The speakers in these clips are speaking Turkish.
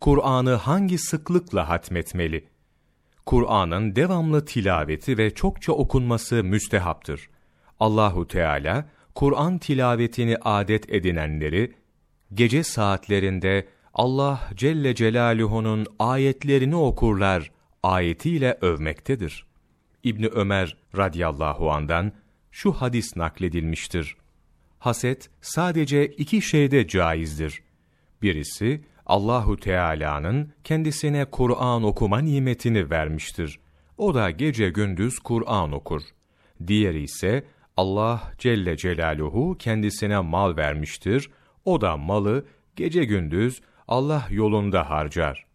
Kur'an'ı hangi sıklıkla hatmetmeli? Kur'an'ın devamlı tilaveti ve çokça okunması müstehaptır. Allahu Teala Kur'an tilavetini adet edinenleri gece saatlerinde Allah Celle Celaluhu'nun ayetlerini okurlar ayetiyle övmektedir. İbni Ömer radıyallahu andan şu hadis nakledilmiştir. Haset sadece iki şeyde caizdir. Birisi Allahu Teala'nın kendisine Kur'an okuma nimetini vermiştir. O da gece gündüz Kur'an okur. Diğeri ise Allah Celle Celaluhu kendisine mal vermiştir. O da malı gece gündüz Allah yolunda harcar.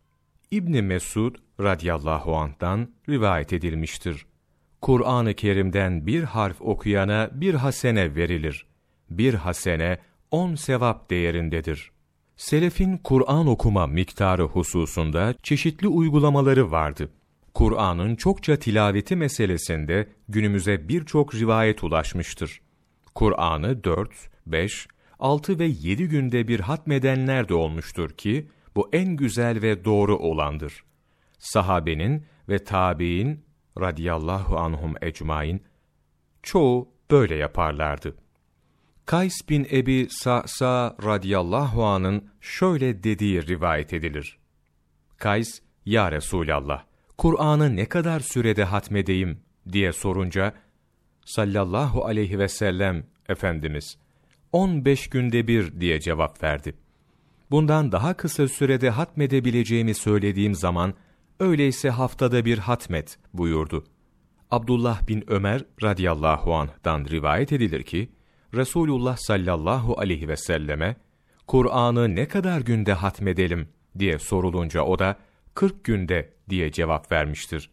İbni Mesud radıyallahu anh'tan rivayet edilmiştir. Kur'an-ı Kerim'den bir harf okuyana bir hasene verilir. Bir hasene on sevap değerindedir. Selefin Kur'an okuma miktarı hususunda çeşitli uygulamaları vardı. Kur'an'ın çokça tilaveti meselesinde günümüze birçok rivayet ulaşmıştır. Kur'an'ı 4, 5, 6 ve 7 günde bir hatmedenler de olmuştur ki, bu en güzel ve doğru olandır. Sahabenin ve tabi'in radiyallahu anhum ecmain çoğu böyle yaparlardı. Kays bin Ebi Sa'sa radiyallahu anın şöyle dediği rivayet edilir. Kays, Ya Resulallah, Kur'an'ı ne kadar sürede hatmedeyim diye sorunca, sallallahu aleyhi ve sellem Efendimiz, 15 günde bir diye cevap verdi. Bundan daha kısa sürede hatmedebileceğimi söylediğim zaman, öyleyse haftada bir hatmet buyurdu. Abdullah bin Ömer radıyallahu anh'dan rivayet edilir ki, Resulullah sallallahu aleyhi ve selleme, Kur'an'ı ne kadar günde hatmedelim diye sorulunca o da, 40 günde diye cevap vermiştir.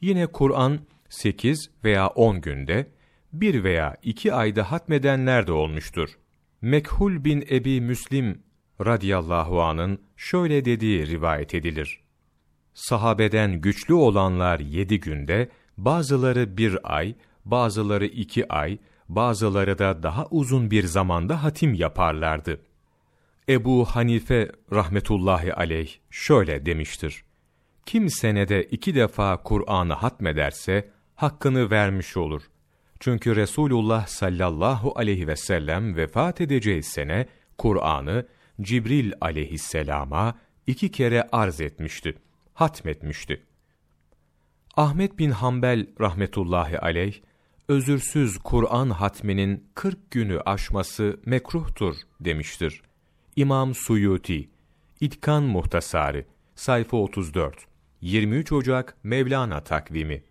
Yine Kur'an 8 veya 10 günde, bir veya iki ayda hatmedenler de olmuştur. Mekhul bin Ebi Müslim radıyallahu anın şöyle dediği rivayet edilir. Sahabeden güçlü olanlar yedi günde, bazıları bir ay, bazıları iki ay, bazıları da daha uzun bir zamanda hatim yaparlardı. Ebu Hanife rahmetullahi aleyh şöyle demiştir. Kim senede iki defa Kur'an'ı hatmederse, hakkını vermiş olur. Çünkü Resulullah sallallahu aleyhi ve sellem vefat edeceği sene, Kur'an'ı Cibril aleyhisselama iki kere arz etmişti, hatmetmişti. Ahmet bin Hanbel rahmetullahi aleyh, özürsüz Kur'an hatminin 40 günü aşması mekruhtur demiştir. İmam Suyuti, İtkan Muhtasarı, sayfa 34, 23 Ocak Mevlana takvimi